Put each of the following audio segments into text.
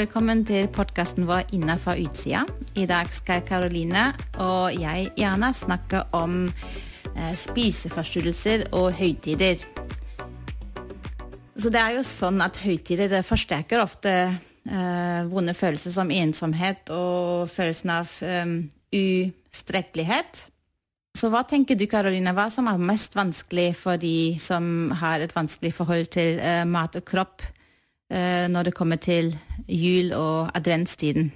velkommen til podkasten vår 'Inna fra utsida'. I dag skal Karoline og jeg gjerne snakke om eh, spiseforstyrrelser og høytider. Så det er jo sånn at høytider forsterker ofte eh, vonde følelser som ensomhet og følelsen av um, ustrekkelighet. Så hva tenker du, Karoline, hva som er mest vanskelig for de som har et vanskelig forhold til eh, mat og kropp? Eh, når det kommer til jul og adventstiden?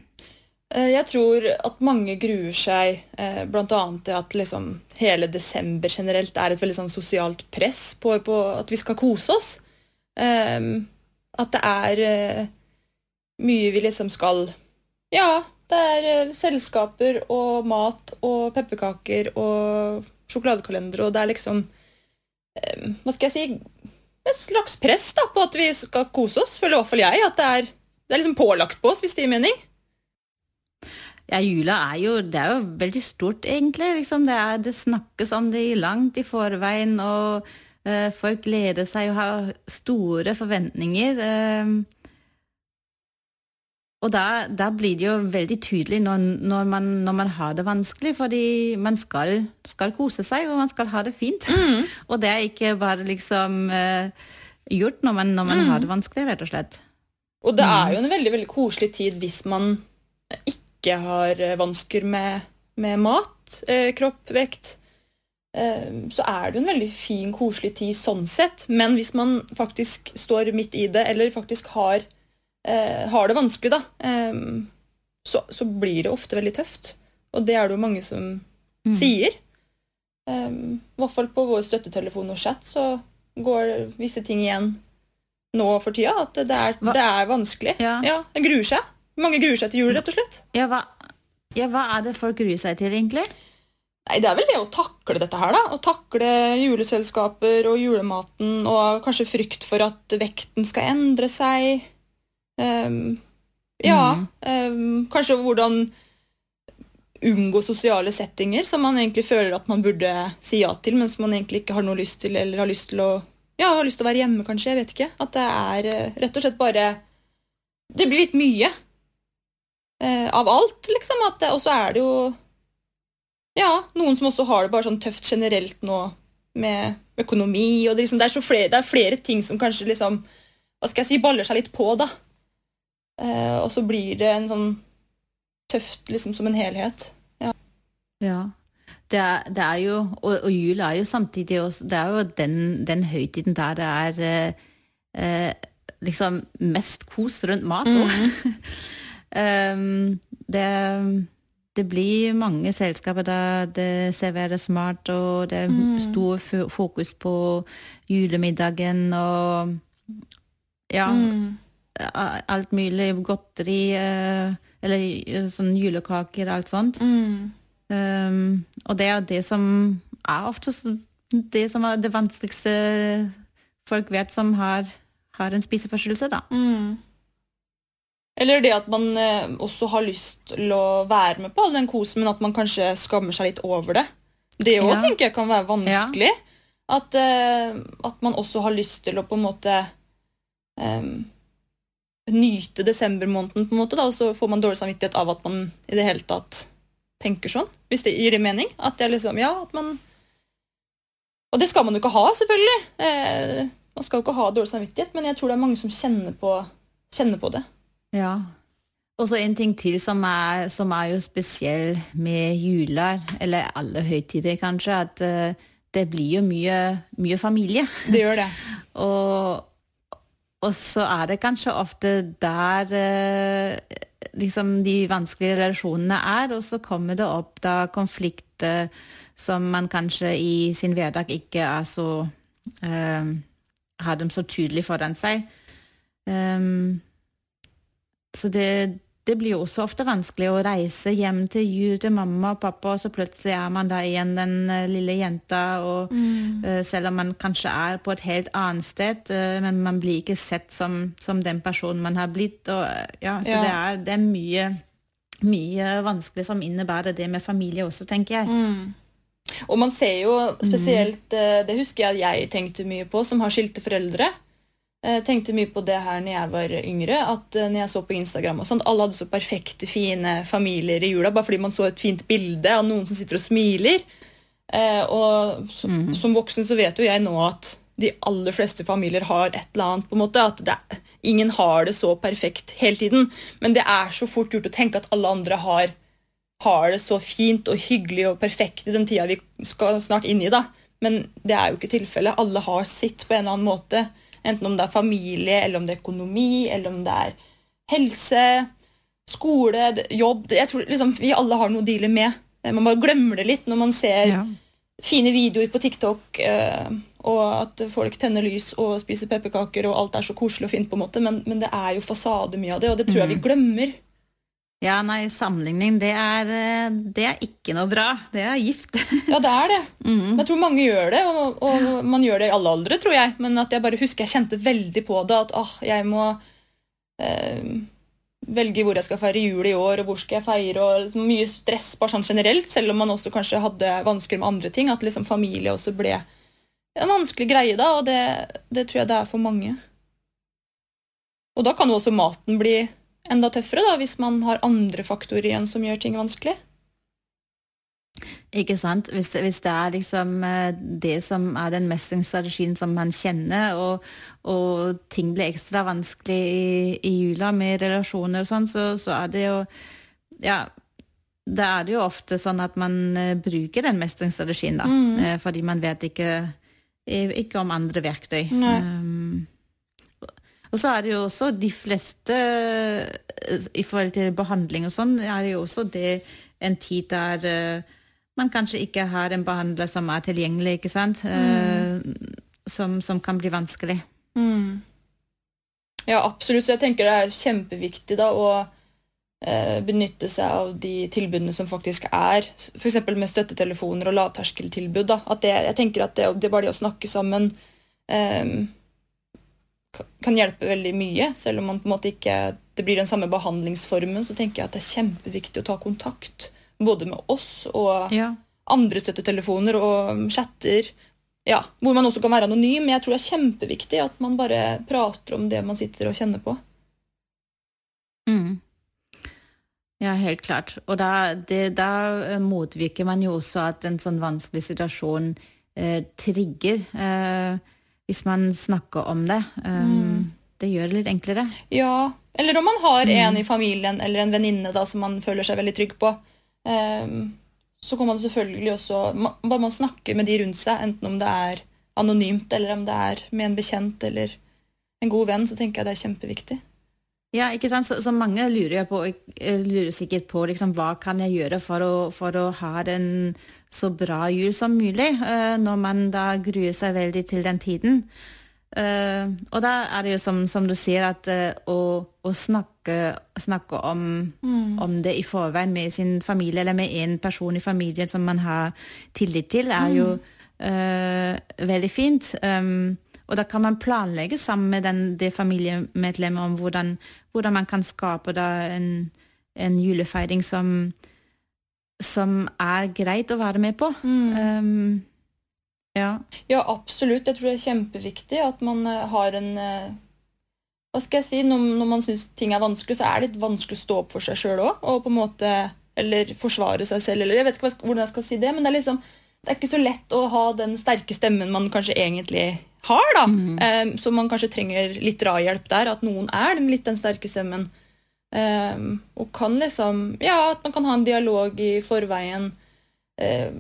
Eh, jeg tror at mange gruer seg, eh, bl.a. til at liksom hele desember generelt er et veldig sånn sosialt press på, på, at vi skal kose oss. At det er mye vi liksom skal Ja, det er selskaper og mat og pepperkaker og sjokoladekalendere, og det er liksom Hva skal jeg si et slags press da, på at vi skal kose oss, føler i hvert fall jeg. At det er, det er liksom pålagt på oss, hvis det gir mening. Ja, jula er jo, det er jo veldig stort, egentlig. Liksom det, er, det, snakkes om det langt i forveien, og uh, folk gleder seg og har store forventninger. Uh, og da, da, blir det jo veldig tydelig når, når, man, når, man, har det vanskelig, fordi man skal, skal, kose seg og man skal ha det fint. Mm. og det er ikke bare liksom uh, gjort når man, når man mm. har det vanskelig, rett og slett. Og det er jo en veldig veldig koselig tid hvis man ikke har vansker med, med mat, eh, kropp, vekt. Eh, så er det jo en veldig fin, koselig tid sånn sett. Men hvis man faktisk står midt i det, eller faktisk har eh, har det vanskelig, da, eh, så, så, blir det ofte veldig tøft. Og det er det jo mange som mm. sier. Eh, I hvert fall på vår støttetelefon og chat så går visse ting igjen nå for tida. At det er, det er vanskelig. Ja. ja. En gruer seg. Mange gruer seg til jul, rett og slett. Ja hva, ja, hva er det folk gruer seg til, egentlig? Nei, Det er vel det å takle dette her, da. Å takle juleselskaper og julematen, og kanskje frykt for at vekten skal endre seg. Um, ja, um, kanskje hvordan unngå sosiale settinger som man egentlig føler at man burde si ja til, men som man egentlig ikke har noe lyst til, eller har lyst til å ja, har lyst til å være hjemme, kanskje. Jeg vet ikke. At det er uh, rett og slett bare Det blir litt mye eh, av alt, liksom. Og så er det jo ja, noen som også har det bare sånn tøft generelt nå med økonomi. og Det, liksom, det, er, flere, det er flere ting som kanskje liksom Hva skal jeg si, baller seg litt på, da. Uh, og så blir det en sånn tøft liksom som en helhet. Ja. ja. Det er, det er jo, og, og jul er jo samtidig også Det er jo den, den høytiden der det er eh, liksom mest kos rundt mat òg. Mm. um, det, det blir mange selskaper der det serveres mat, og det er mm. stor fokus på julemiddagen og Ja. Mm alt mulig godteri eh, eller eh, sånn julekaker og alt sånt. Mm. Um, og det er det som er ofte det som er det vanskeligste folk vet som har, har en spiseforstyrrelse, da. Mm. Eller det at man eh, også har lyst til å være med på all den kosen, men at man kanskje skammer seg litt over det. Det òg ja. tenker jeg kan være vanskelig. Ja. At, at, man også har lyst til å på en måte um, nyte desembermåneden, på en måte, da, og så får man dårlig samvittighet av at man i det hele tatt tenker sånn. Hvis det gir det mening. At det liksom, ja, at man Og det skal man jo ikke ha, selvfølgelig. Eh, man skal jo ikke ha dårlig samvittighet, men jeg tror det er mange som kjenner på, kjenner på det. Ja. Og så en ting til som er, som er jo spesiell med juler, eller alle høytider kanskje, at uh, det blir jo mye, mye familie. Det gjør det. og og så er det kanskje ofte der eh, liksom de vanskelige relasjonene er, og så kommer det opp da konflikter som man kanskje i sin hverdag ikke er så eh, Har dem så tydelig foran seg. Um, så det, det blir jo også ofte vanskelig å reise hjem til jul til mamma og pappa, og så plutselig er man da igjen den uh, lille jenta, og mm. uh, selv om man kanskje er på et helt annet sted, uh, men man blir ikke sett som, som, den personen man har blitt. Og, ja, så ja. Det, er, det, er, mye, mye vanskelig som innebærer det med familie også, tenker jeg. Mm. Og man ser jo spesielt, mm. det husker jeg at jeg tenkte mye på, som har skilte foreldre. Jeg tenkte mye på det her når jeg var yngre. at eh, når jeg så på Instagram og sånt, Alle hadde så perfekte, fine familier i jula bare fordi man så et fint bilde av noen som sitter og smiler. Eh, og som, mm. Som voksen så vet jo jeg nå at de aller fleste familier har et eller annet. på en måte, At det, ingen har det så perfekt hele tiden. Men det er så fort gjort å tenke at alle andre har, har det så fint og hyggelig og perfekt i den tida vi skal snart inn i. da. Men det er jo ikke tilfellet. Alle har sitt på en eller annen måte. Enten om det er familie, eller om det er økonomi, eller om det er helse, skole, jobb. Jeg tror liksom, Vi alle har noe å deale med. Man bare glemmer det litt når man ser Ja. fine videoer på TikTok, eh, og at folk tenner lys og spiser pepperkaker, og alt er så koselig og fint, på en måte, men, men det er jo fasade mye av det, og det tror jeg vi glemmer. Ja, nei, sammenligning, det er, eh, det er ikke noe bra. Det er gift. Ja, det er det. Mm. Jeg tror mange gjør det, og, og man gjør det i alle aldre, tror jeg. Men at jeg bare husker jeg kjente veldig på det, at åh, jeg må eh, velge hvor jeg skal feire jul i år, og hvor skal jeg feire, og liksom mye stress bare sånn generelt, selv om man også kanskje hadde vansker med andre ting. At liksom familie også ble en vanskelig greie da, og det, det tror jeg det er for mange. Og da kan jo også maten bli enda tøffere, da, hvis man har andre faktorer igjen som gjør ting vanskelig. Ikke sant? Hvis, hvis det er liksom eh, det som er den mestringsstrategien som man kjenner, og, og ting blir ekstra vanskelig i, i jula med relasjoner og sånn, så, så er det jo Ja, da er det jo ofte sånn at man eh, bruker den mestringsstrategien, da. Mm. eh, fordi man vet ikke, ikke om andre verktøy. Nei. Um, og så er det jo også de fleste eh, I forhold til behandling og sånn, er jo også det en tid der eh, man kanskje ikke har en behandler som er tilgjengelig, ikke sant? Mm. som, som kan bli vanskelig. Mm. Ja, absolutt. Så jeg tenker det er kjempeviktig da å benytte seg av de tilbudene som faktisk er, f.eks. med støttetelefoner og lavterskeltilbud. da. At det, jeg tenker at det, det bare det å snakke sammen ka- kan hjelpe veldig mye. Selv om man på en måte ikke det blir den samme behandlingsformen, så tenker jeg at det er kjempeviktig å ta kontakt. Både med oss og Ja. andre støttetelefoner og chatter. Ja, hvor man også kan være anonym. Men jeg tror det er kjempeviktig at man bare prater om det man sitter og kjenner på. Mm. Ja, helt klart. Og da, det, da motvirker man jo også at en sånn vanskelig situasjon eh, trigger, eh, hvis man snakker om det. Um, Det gjør det litt enklere. Ja, Eller om man har en i familien eller en venninne som man føler seg veldig trygg på. Um, så kan man selvfølgelig også man, Bare man snakker med de rundt seg, enten om det er anonymt eller om det er med en bekjent eller en god venn, så tenker jeg det er kjempeviktig. Ja, ikke sant? Så, så mange lurer, på, eh, lurer sikkert på liksom, hva kan jeg gjøre for å, for å ha en så bra jul som mulig, uh, når man da gruer seg veldig til den tiden. Uh, og da er det jo som, som du sier, at uh, å, å snakke, snakke om, om det i forveien med sin familie, eller med en person i familien som man har tillit til, er jo uh, veldig fint. Um, og da kan man planlegge sammen med den, det familiemedlemmet om hvordan, hvordan man kan skape en, en julefeiring som, som er greit å være med på. Um, ja. Ja, absolutt. Jeg tror det er kjempeviktig at man eh, har en eh, Hva skal jeg si? Når, når man syns ting er vanskelig, så er det litt vanskelig å stå opp for seg sjøl òg. Og på en måte Eller forsvare seg selv, eller jeg vet ikke hvordan jeg skal si det. Men det er liksom det er ikke så lett å ha den sterke stemmen man kanskje egentlig har. da. Eh, så man kanskje trenger litt drahjelp der. At noen er den, litt den sterke stemmen. Um, og kan liksom Ja, at man kan ha en dialog i forveien. Eh,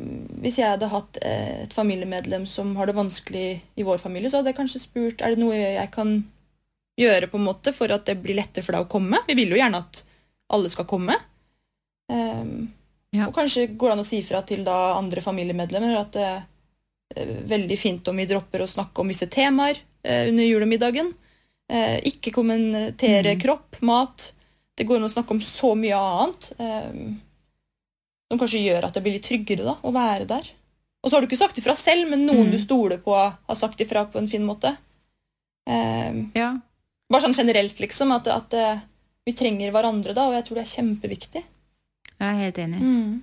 hvis jeg hadde hatt eh, et familiemedlem som har det vanskelig i vår familie, så hadde jeg kanskje spurt er det noe jeg kan gjøre på en måte for at det blir lettere for deg å komme. Vi vil jo gjerne at alle skal komme. Um, Ja. Og kanskje går det an å si fra til da andre familiemedlemmer at er veldig fint om vi dropper å snakke om visse temaer eh, under julemiddagen. Eh, ikke kommentere kropp, mat. Det går an å snakke om så mye annet. Eh, som kanskje gjør at det blir litt tryggere da, å være der. Og så har du ikke sagt ifra selv, men noen Mm. du stoler på, har sagt ifra på en fin måte. Eh, ja. bare sånn generelt, liksom, at, at eh, vi trenger hverandre da, og jeg tror det er kjempeviktig. Jeg er helt enig. Mm.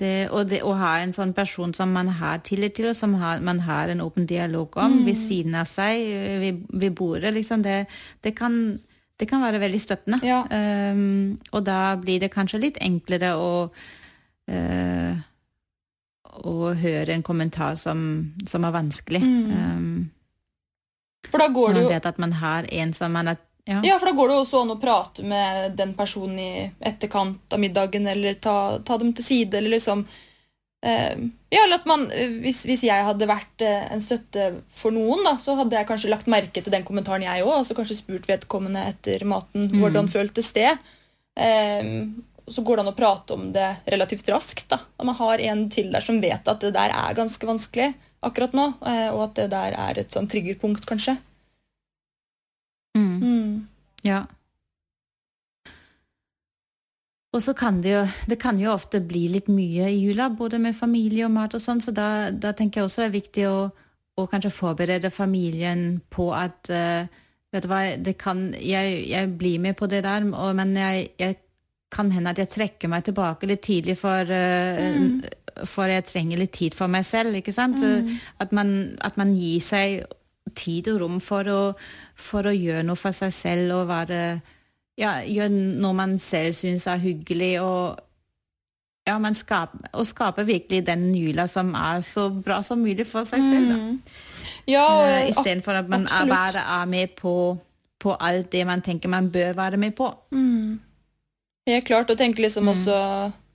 Det, og det å ha en sånn person som man har tillit til, og som har, man har en åpen dialog om ved siden av seg ved, ved bordet, liksom, det, det, kan, det, kan, være veldig støttende. Ja. Um, og da blir det kanskje litt enklere å uh, å høre en kommentar som, som er vanskelig. Um, For da går det jo... man vet at man har en som man er ja. Ja, for da går det også an å prate med den personen i etterkant av middagen, eller ta, ta dem til side, eller liksom eh, Ja, eller at man hvis, hvis jeg hadde vært eh, en støtte for noen, da, så hadde jeg kanskje lagt merke til den kommentaren, jeg òg, og så kanskje spurt vedkommende etter maten hvordan føltes det. Eh, så går det an å prate om det relativt raskt. da, At man har en til der som vet at det der er ganske vanskelig akkurat nå, eh, og at det der er et sånn triggerpunkt, kanskje. Ja. Og så kan det jo Det kan jo ofte bli litt mye i jula, både med familie og mat og sånn, så da, da, tenker jeg også det er viktig å, å kanskje forberede familien på at uh, Vet du hva, det kan Jeg, jeg blir med på det der, og, men jeg, jeg, kan hende at jeg trekker meg tilbake litt tidlig, for, uh, mm. for jeg trenger litt tid for meg selv, ikke sant? Mm. At, man, at man gir seg tid og rom for å, for å gjøre noe for seg selv og være ja, gjøre noe man selv syns er hyggelig. og ja, man skaper, og skape virkelig den jula som er så bra som mulig for seg selv. Da. Mm. Ja, uh, Istedenfor at man er bare er med på, på, alt det man tenker man bør være med på. Mm. Helt klart. Og tenke liksom mm. også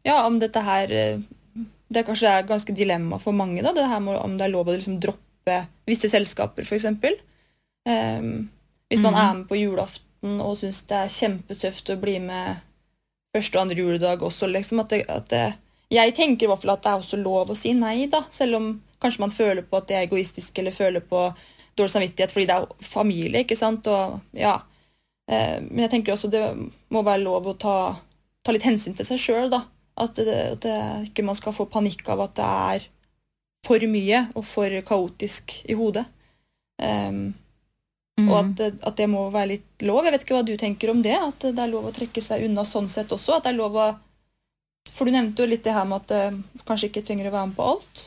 ja, om dette her eh, Det er kanskje er ganske dilemma for mange, da, det her om det er lov å liksom droppe visse selskaper, f.eks. Um, ehm, hvis man mm. er med på julaften og syns det er kjempetøft å bli med første og andre juledag også, liksom, at, det, at det, Jeg tenker i hvert fall at det er også lov å si nei, da, selv om kanskje man føler på at det er egoistisk, eller føler på dårlig samvittighet fordi det er familie, ikke sant, og ja. Eh, men jeg tenker også det må være lov å ta, ta litt hensyn til seg sjøl, da. At, det, at det, ikke man skal få panikk av at det er for mye og for kaotisk i hodet. Um, mm. Og at, at, det må være litt lov. Jeg vet ikke hva du tenker om det? At det er lov å trekke seg unna sånn sett også? At det er lov å For du nevnte jo litt det her med at det kanskje ikke trenger å være med på alt.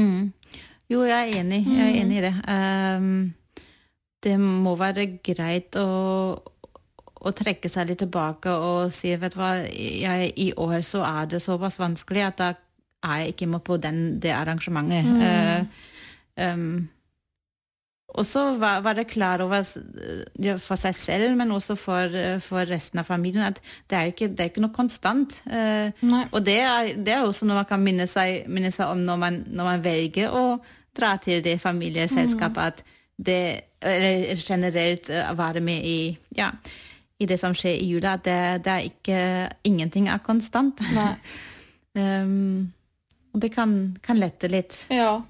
Mm. Jo, jeg er enig. Jeg er enig i det. Um, det må være greit å, å trekke seg litt tilbake og si vet du hva, jeg, i år så er det såpass vanskelig at da er jeg ikke med på den, det arrangementet. Mm. Uh, um, og så var, var, det klar over for seg selv, men også for, for resten av familien, at det er ikke, det er ikke noe konstant. Uh, og det er, det er, også noe man kan minne seg, minne seg om når man, når man, velger å dra til det familieselskapet, mm. at det eller generelt være med i ja, i det som skjer i jula, at det, det er ikke Ingenting er konstant. um, Og det kan, kan lette litt. Ja.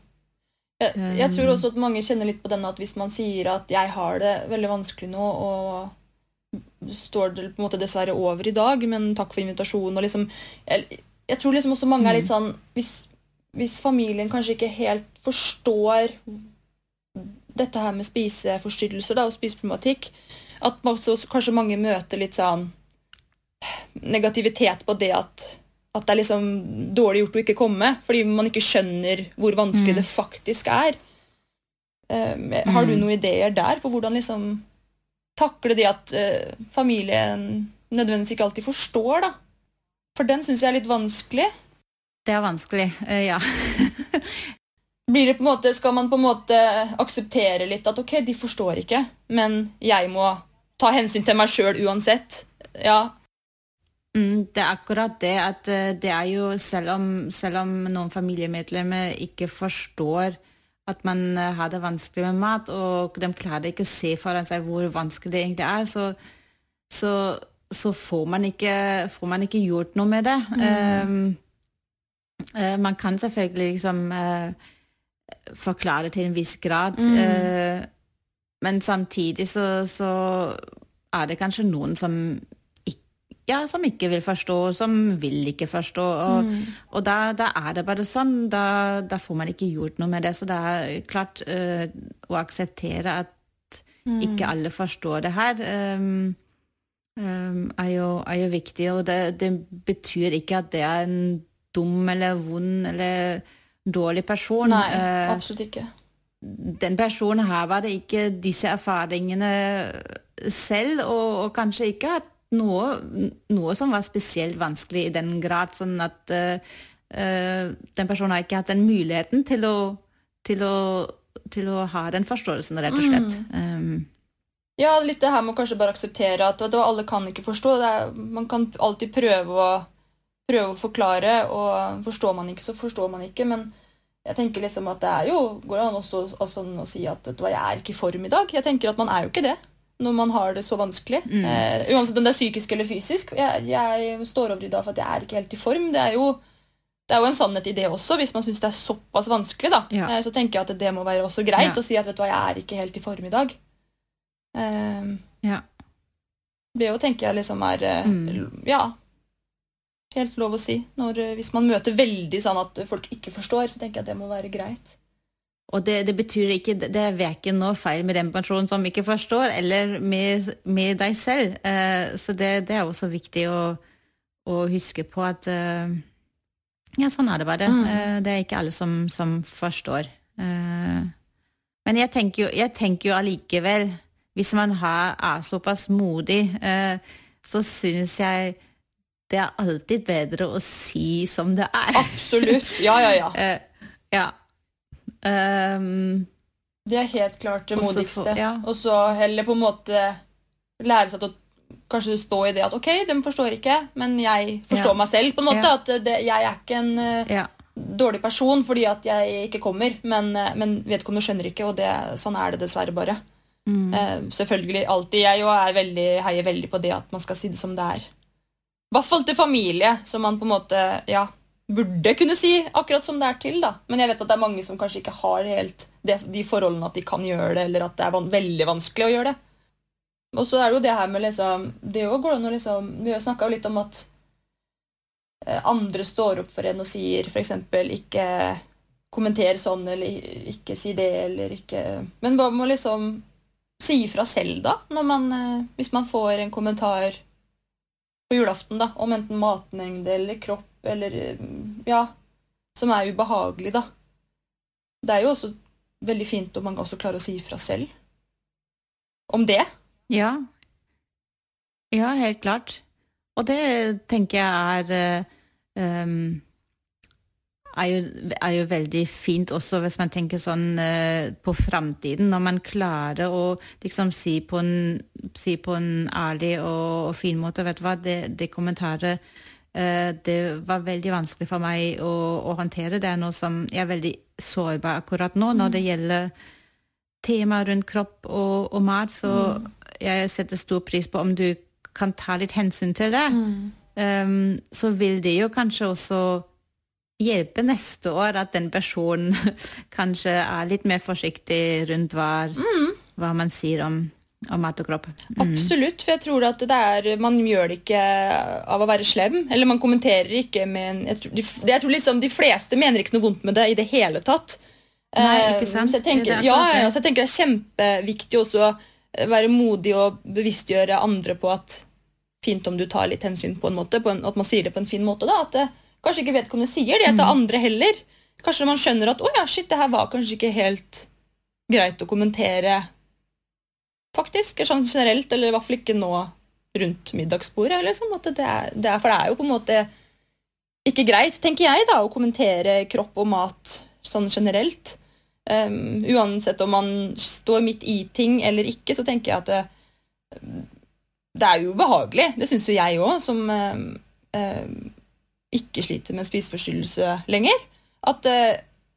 Jeg, jeg, tror også at mange kjenner litt på denne at hvis man sier at 'jeg har det veldig vanskelig nå', og står det på en måte dessverre over i dag, men takk for invitasjonen og liksom Jeg, jeg tror liksom også mange er litt mm. sånn hvis, hvis, familien kanskje ikke helt forstår dette her med spiseforstyrrelser da, og spiseproblematikk, at også, kanskje mange møter litt sånn negativitet på det at at det er liksom dårlig gjort å ikke komme, fordi man ikke skjønner hvor vanskelig mm. det faktisk er. Um, har du mm. noen ideer der på hvordan liksom takle det at uh, familien nødvendigvis ikke alltid forstår, da? For den syns jeg er litt vanskelig. Det er vanskelig, uh, ja. Blir det på en måte, Skal man på en måte akseptere litt at ok, de forstår ikke, men jeg må ta hensyn til meg sjøl uansett? Ja, Mm, det er akkurat det at eh, det er jo selv om, selv om noen familiemedlemmer ikke forstår at man eh, har det vanskelig med mat, og de klarer ikke å se foran seg hvor vanskelig det egentlig er, så, så, så får, man ikke, får, man ikke, gjort noe med det. Mm. Um, uh, man kan selvfølgelig liksom uh, forklare til en viss grad, mm. uh, men samtidig så, så er det kanskje noen som ja, som ikke vil forstå, som vil ikke forstå. Og, mm. og da, da, er det bare sånn. Da, da, får man ikke gjort noe med det. Så det er klart uh, å akseptere at mm. ikke alle forstår det her. Um, um, er, jo, er, jo, viktig. Og det, det, betyr ikke at det er en dum eller vond eller dårlig person. Nei, uh, absolutt ikke. Den personen her var det ikke disse erfaringene selv, og, og kanskje ikke hatt noe, noe, som var spesielt vanskelig i den grad, sånn at uh, den personen har ikke hatt den muligheten til å, til å, til å ha den forståelsen, rett og slett. Mm. Um, ja, litt det her med å kanskje bare akseptere at, at alle kan ikke forstå. Er, man kan alltid prøve å, prøve å forklare, og forstår man ikke, så forstår man ikke. Men jeg tenker liksom at det er jo, går an også, også å si at jeg er ikke i form i dag. Jeg tenker at man er jo ikke det når man har det så vanskelig. Mm. Uh, uansett om det er psykisk eller fysisk. Jeg, jeg, står over i dag for at jeg er ikke helt i form. Det er jo, det er jo en sannhet i det også, hvis man syns det er såpass vanskelig. da. Ja. Uh, så tenker jeg at det må være også greit ja. å si at vet du hva, jeg er ikke helt i form i dag. Uh, ja. Jo tenker jeg liksom er mm. Ja. Helt lov å si. Når, hvis man møter veldig sånn at folk ikke forstår, så tenker jeg at det må være greit. Og det, det, betyr ikke Det er verken noe feil med den personen som ikke forstår, eller med, med deg selv. Uh, så det, det, er også viktig å, å huske på at uh, Ja, sånn er det bare. Mm. Uh, det er ikke alle som, som forstår. men jeg tenker, jo, jeg tenker jo allikevel, hvis man har, er såpass modig, så syns jeg det er alltid bedre å si som det er. Absolutt. Ja, ja, ja. ja. Um, det er helt klart det modigste. Ja. Og så heller på en måte lære seg til å kanskje stå i det at ok, de forstår ikke, men jeg forstår ja. meg selv. på en måte, ja. At det, jeg er ikke en uh, dårlig person fordi at jeg ikke kommer, men, uh, men vedkommende skjønner ikke, og det, sånn er det dessverre bare. Mm. Uh, selvfølgelig alltid. Jeg og er veldig, heier veldig på det at man skal si det som det er. I hvert fall til familie, så man på en måte ja, burde kunne si akkurat som det er til. da. Men jeg vet at det er mange som kanskje ikke har helt det, de forholdene at de kan gjøre det, eller at det er van veldig vanskelig å gjøre det. Og så er det jo det her med liksom det går an å liksom, Vi har snakka litt om at eh, andre står opp for en og sier f.eks. ikke kommenter sånn, eller ikke si det, eller ikke Men hva med å liksom si ifra selv, da? Man, eh, hvis man får en kommentar på julaften da, om enten matmengde eller kropp eller Ja, som er ubehagelig, da. Det er jo også veldig fint om man også klarer å si ifra selv om det. Ja. Ja, helt klart. Og det tenker jeg er um, er, jo, er jo, veldig fint også hvis man tenker sånn uh, på framtiden, når man klarer å liksom si på en, si på en ærlig og, og, fin måte Vet du hva, det, det kommentaret Eh, det var veldig vanskelig for meg å, å, håndtere. Det er noe som jeg er veldig sårbar akkurat nå når det mm. gjelder tema rundt kropp og, og mat. Så mm. jeg setter stor pris på om du kan ta litt hensyn til det. Mm. Um, så vil det jo kanskje også hjelpe neste år at den personen kanskje er litt mer forsiktig rundt hva, mm. hva man sier om om mat og kropp. Mm. Absolutt. For jeg tror at det er, man gjør det ikke av å være slem. Eller man kommenterer ikke med Jeg tror, de, jeg tror liksom de fleste mener ikke noe vondt med det i det hele tatt. Nei, ikke eh, sant? Så jeg tenker, ja, ja, så jeg tenker det er kjempeviktig også å være modig og bevisstgjøre andre på at fint om du tar litt hensyn på en måte, på en, at man sier det på en fin måte. da, At det, kanskje ikke vedkommende sier det til mm. andre heller. Kanskje man skjønner at å ja, shit, det her var kanskje ikke helt greit å kommentere faktisk. Sånn generelt, eller i hvert fall ikke nå rundt middagsbordet. Liksom, det er, det er, for det er jo på en måte ikke greit, tenker jeg, da, å kommentere kropp og mat sånn generelt. Um, uansett om man står midt i ting eller ikke, så tenker jeg at det, det er jo ubehagelig. Det syns jo jeg òg, som um, um, ikke sliter med spiseforstyrrelse lenger. At uh,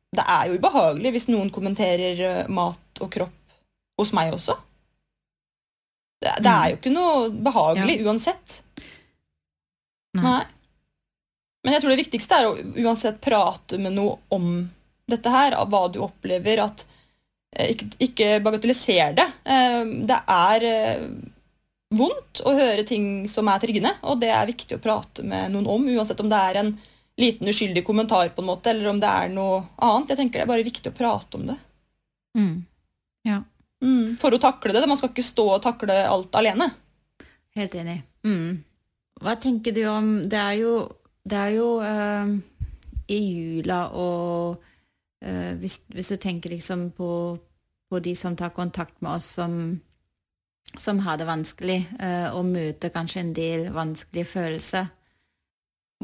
det er jo ubehagelig hvis noen kommenterer uh, mat og kropp hos meg også. Det, det er jo ikke noe behagelig ja. uansett. Nei. Nei. Men jeg tror det viktigste er å uansett prate med noe om dette her, av hva du opplever. At eh, ikke, ikke bagatelliser det. Eh, det er eh, vondt å høre ting som er triggende, og det er viktig å prate med noen om, uansett om det er en liten uskyldig kommentar på en måte, eller om det er noe annet. Jeg tenker Det er bare viktig å prate om det. Mm. Ja. Mm, for å takle det. Man skal ikke stå og takle alt alene. Helt enig. Mm. Hva tenker du om Det er jo, det er jo eh, i jula og eh, hvis, hvis, du tenker liksom på, på, de som tar kontakt med oss som, som har det vanskelig, eh, og møter kanskje en del vanskelige følelser.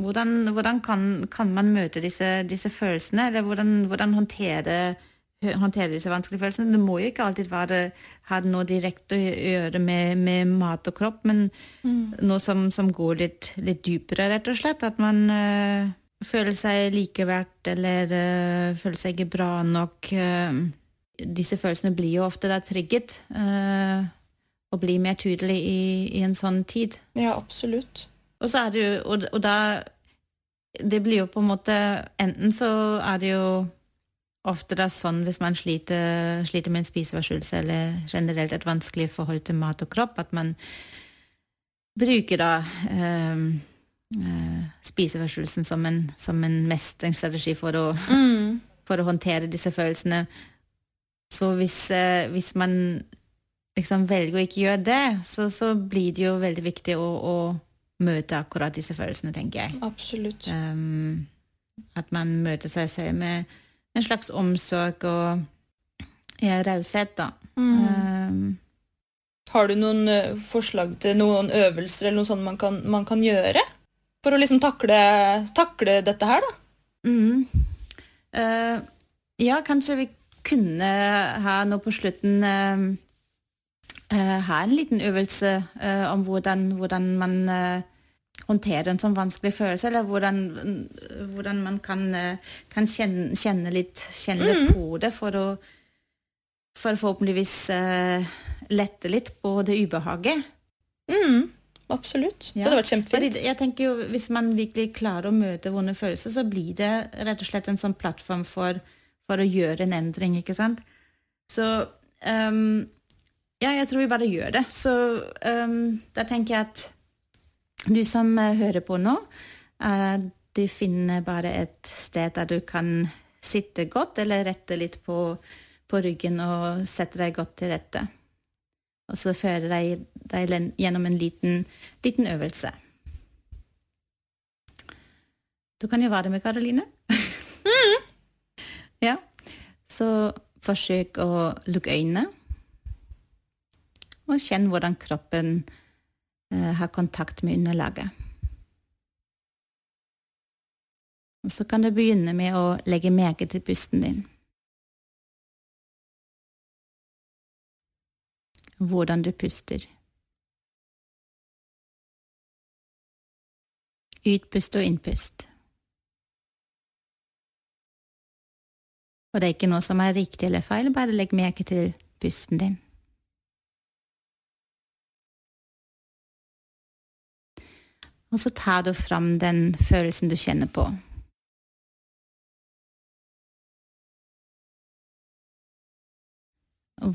Hvordan, hvordan kan, kan, man møte disse, disse følelsene, eller hvordan, hvordan håndtere håndtere disse vanskelige følelsene. Det må jo ikke alltid være, ha noe direkte å gjøre med, med mat og kropp, men mm. noe som, som går litt, litt, dypere, rett og slett. At man øh, føler seg likeverdt eller øh, føler seg ikke bra nok. Øh, disse følelsene blir jo ofte da trigget og bli mer tydelig i, i, en sånn tid. Ja, absolutt. Og så er det jo, og, og da Det blir jo på en måte Enten så er det jo ofte det er sånn hvis man sliter, sliter med en spiseforstyrrelse eller generelt et vanskelig forhold til mat og kropp, at man bruker da eh, øh, spiseforstyrrelsen som en, som en mestringsstrategi for å, mm. for å håndtere disse følelsene. Så hvis, eh, hvis man liksom velger å ikke gjøre det, så, så, blir det jo veldig viktig å, å, møte akkurat disse følelsene, tenker jeg. Absolutt. Um, at man møter seg selv med en slags omsorg og ja, raushet, da. Mm. Um, har du noen uh, forslag til noen øvelser eller noe sånt man kan, man kan gjøre? For å liksom takle, takle dette her, da? Mm. Uh, ja, kanskje vi kunne ha noe på slutten uh, Ha en liten øvelse om hvordan, hvordan man håndtere en sånn vanskelig følelse, eller hvordan, hvordan man kan, kan kjenne, kjenne, litt, kjenne mm. på det for å for forhåpentligvis uh, lette litt på det ubehaget. Mm, absolutt. Ja. Det hadde vært kjempefint. jeg tenker jo, Hvis man virkelig klarer å møte vonde følelser, så blir det rett og slett en sånn plattform for, for å gjøre en endring, ikke sant? Så um, ja, jeg tror vi bare gjør det. Så um, da tenker jeg at du som eh, hører på nå, uh, du finner bare et sted der du kan sitte godt, eller rette litt på, på ryggen og sette deg godt til rette. Og så føre deg, deg gjennom en liten, liten, øvelse. Du kan jo være med, Karoline. Mm. ja. Så forsøk å lukke øynene, og kjenn hvordan kroppen Eh, har kontakt med underlaget. Og så kan du begynne med å legge merke til pusten din. Hvordan du puster. Utpust og innpust. Og det er ikke noe som er riktig eller feil, bare legg merke til pusten din. Og så tar du fram den følelsen du kjenner på.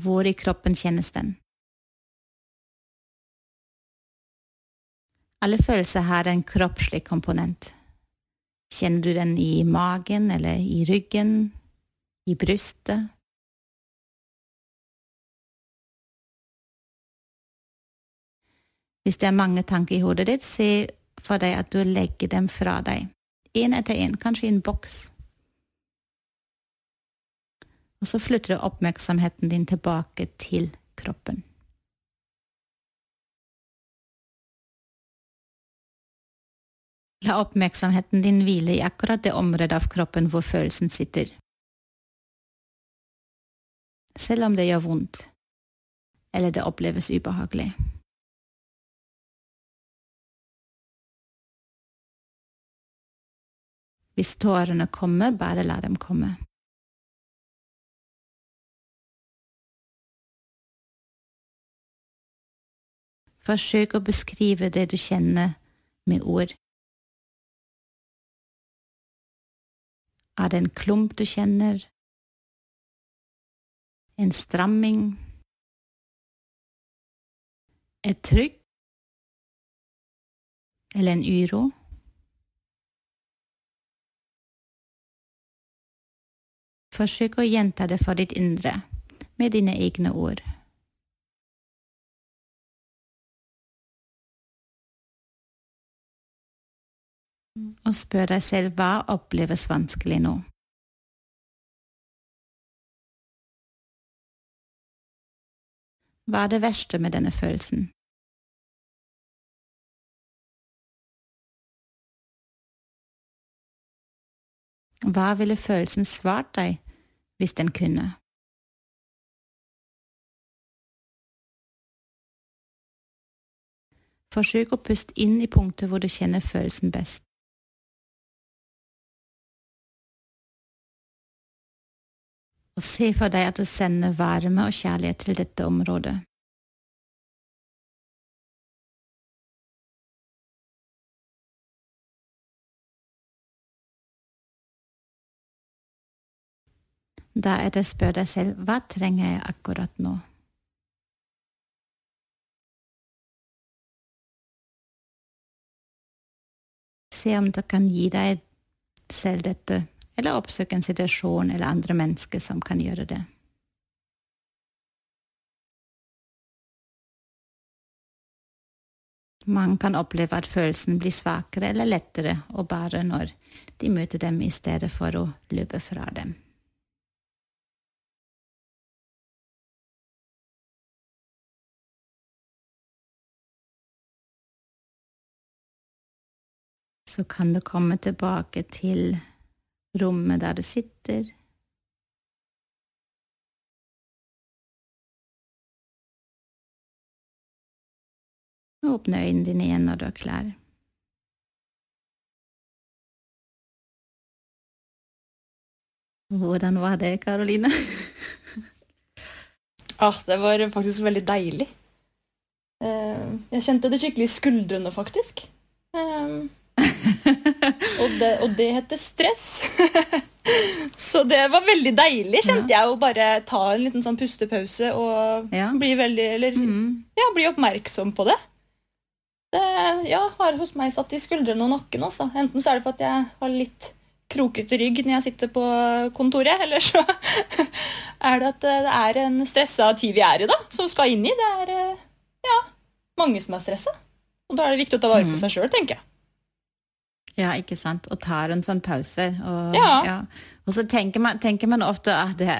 Hvor i kroppen kjennes den? Alle følelser har en kroppslig komponent. Kjenner du den i magen eller i ryggen, i brystet? Hvis det er mange tanker i hodet ditt, se for deg at du legger dem fra deg, én etter én, kanskje i en boks. Og så flytter du oppmerksomheten din tilbake til kroppen. La oppmerksomheten din hvile i akkurat det området av kroppen hvor følelsen sitter. Selv om det gjør vondt, eller det oppleves ubehagelig. Hvis tårene kommer, bare la dem komme. Forsøk å beskrive det du kjenner, med ord. Er det en klump du kjenner? En stramming? Et trykk? Eller en uro? Forsøk å gjenta det for ditt indre, med dine egne ord. Og spør deg selv hva oppleves vanskelig nå. Hva er det verste med denne følelsen? Hva ville følelsen svart deg hvis den kunne? Forsøk å puste inn i punktet hvor du kjenner følelsen best. Og se for deg at du sender varme og kjærlighet til dette området. Da er det å spørre deg selv hva trenger jeg akkurat nå? Se om det kan gi deg selv dette, eller oppsøke en situasjon eller andre mennesker som kan gjøre det. Man kan oppleve at følelsen blir svakere eller lettere og bare når de møter dem i stedet for å løpe fra dem. Så kan du komme tilbake til rommet der du sitter. Åpne øynene dine igjen når du er klar. Hvordan var det, Karoline? ah, det var faktisk veldig deilig. Eh, jeg kjente det skikkelig i skuldrene, faktisk. Eh, og, det, og det heter stress. så det var veldig deilig, kjente ja. jeg, å bare ta en liten sånn pustepause og ja. bli veldig Eller mm. ja, bli oppmerksom på det. Det ja, har hos meg satt i skuldrene og nakken. Altså. Enten så er det for at jeg har litt krokete rygg når jeg sitter på kontoret, eller så er det at det er en stressa tid vi er i, da, som skal inn i. Det er ja, mange som er stressa. Og da er det viktig å ta vare på mm. seg sjøl, tenker jeg. Ja, ikke sant. Og tar en sånn pause. Og, ja. ja. og så tenker man, tenker man, ofte at det,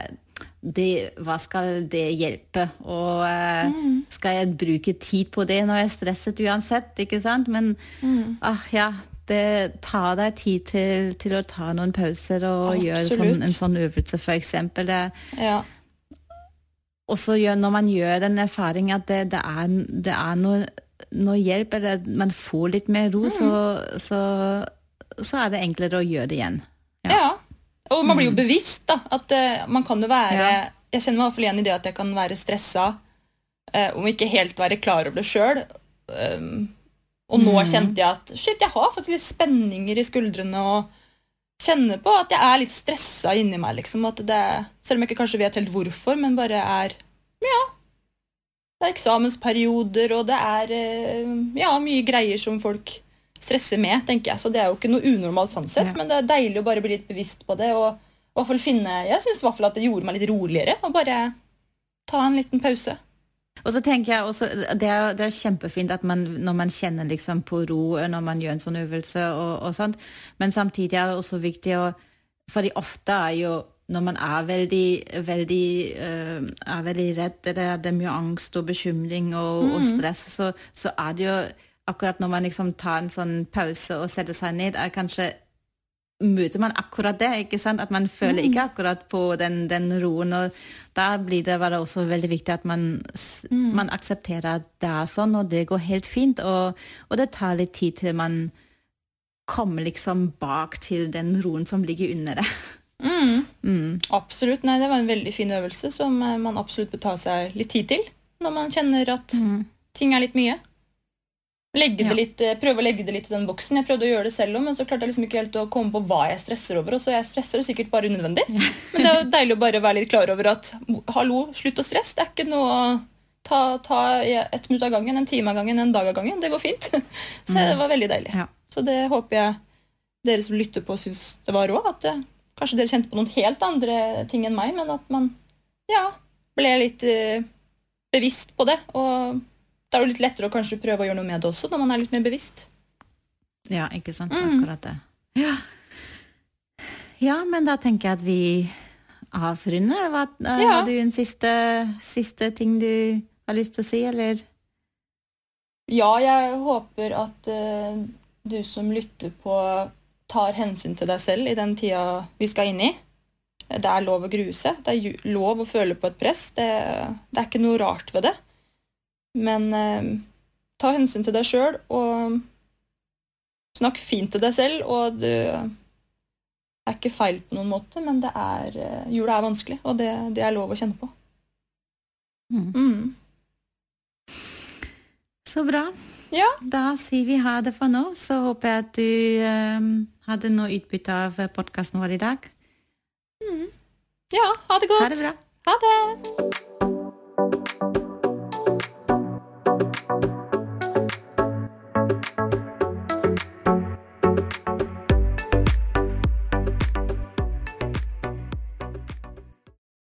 det, hva skal det hjelpe? Og uh, mm. skal jeg bruke tid på det når jeg er stresset uansett? ikke sant? Men mm. ah, ja, det tar deg tid til, til, å ta noen pauser og Absolutt. gjøre sånn, en sånn øvelse, f.eks. Ja. Og så når man gjør den erfaringen at det, det, er, det er noe når hjelp eller man får litt mer ro, mm. så, så, så, er det enklere å gjøre det igjen. Ja. ja. Og man blir jo mm. bevisst, da. At uh, man kan jo være ja. Jeg kjenner meg i hvert fall igjen i det at jeg kan være stressa uh, om ikke helt være klar over det sjøl. Um, og nå mm. kjente jeg at shit, jeg har faktisk litt spenninger i skuldrene og kjenner på at jeg er litt stressa inni meg. liksom, at det, Selv om jeg ikke kanskje vet helt hvorfor, men bare er ja, det er eksamensperioder, og det er eh, ja, mye greier som folk stresser med, tenker jeg. Så det er jo ikke noe unormalt sånn sett, ja. men det er deilig å bare bli litt bevisst på det. og i hvert fall finne, Jeg syns at det gjorde meg litt roligere å bare ta en liten pause. Og så tenker jeg også, det er, det er kjempefint at man, når man kjenner liksom på ro når man gjør en sånn øvelse, og, og sånt, men samtidig er det også viktig å fordi ofte er jo når man er veldig, veldig, uh, er veldig redd, eller det er mye angst og bekymring og, mm. og stress, så, så, er det jo akkurat når man liksom tar en sånn pause og setter seg ned, er kanskje møter man akkurat det. ikke sant? At man føler mm. ikke akkurat på den, den, roen. og Da blir det bare også veldig viktig at man, mm. man, aksepterer at det er sånn, og det går helt fint. Og, og, det tar litt tid til man kommer liksom bak til den roen som ligger under det. Mm. Mm. Absolutt. Nei, det var en veldig fin øvelse som eh, man absolutt bør ta seg litt tid til når man kjenner at mm. ting er litt mye. Ja. litt, eh, prøve å legge det litt i den boksen. Jeg prøvde å gjøre det selv òg, men så klarte jeg liksom ikke helt å komme på hva jeg stresser over. Og så jeg stresser det sikkert bare unødvendig. Men det er jo deilig å bare være litt klar over at hallo, slutt å stresse. Det er ikke noe å ta, ta et minutt av gangen, en time av gangen, en dag av gangen. Det går fint. så det var veldig deilig. Ja. Så det håper jeg dere som lytter på, syns det var råd. At Kanskje dere kjente på noen helt andre ting enn meg, men at man ja, ble litt uh, bevisst på det. Og da er det litt lettere å kanskje prøve å gjøre noe med det også, når man er litt mer bevisst. Ja, ikke sant. Mm. Akkurat det. Ja. ja, men da tenker jeg at vi avrunder. Hva, eh, Ja. Har du en siste, siste ting du har lyst til å si, eller? Ja, jeg håper at uh, du som lytter på, tar hensyn til deg selv i den tida vi skal inn i. Det er lov å grue seg. Det er lov å føle på et press. Det, det er ikke noe rart ved det. Men eh, ta hensyn til deg sjøl, og snakk fint til deg selv. Og det er ikke feil på noen måte, men det er, eh, jula er vanskelig, og det, det er lov å kjenne på. Mm. Mm. Så bra. Ja. Da sier vi ha det for nå. Så håper jeg at du um, hadde noe utbytte av podkasten vår i dag. Ja, ha det godt. Ha det bra. Ha det.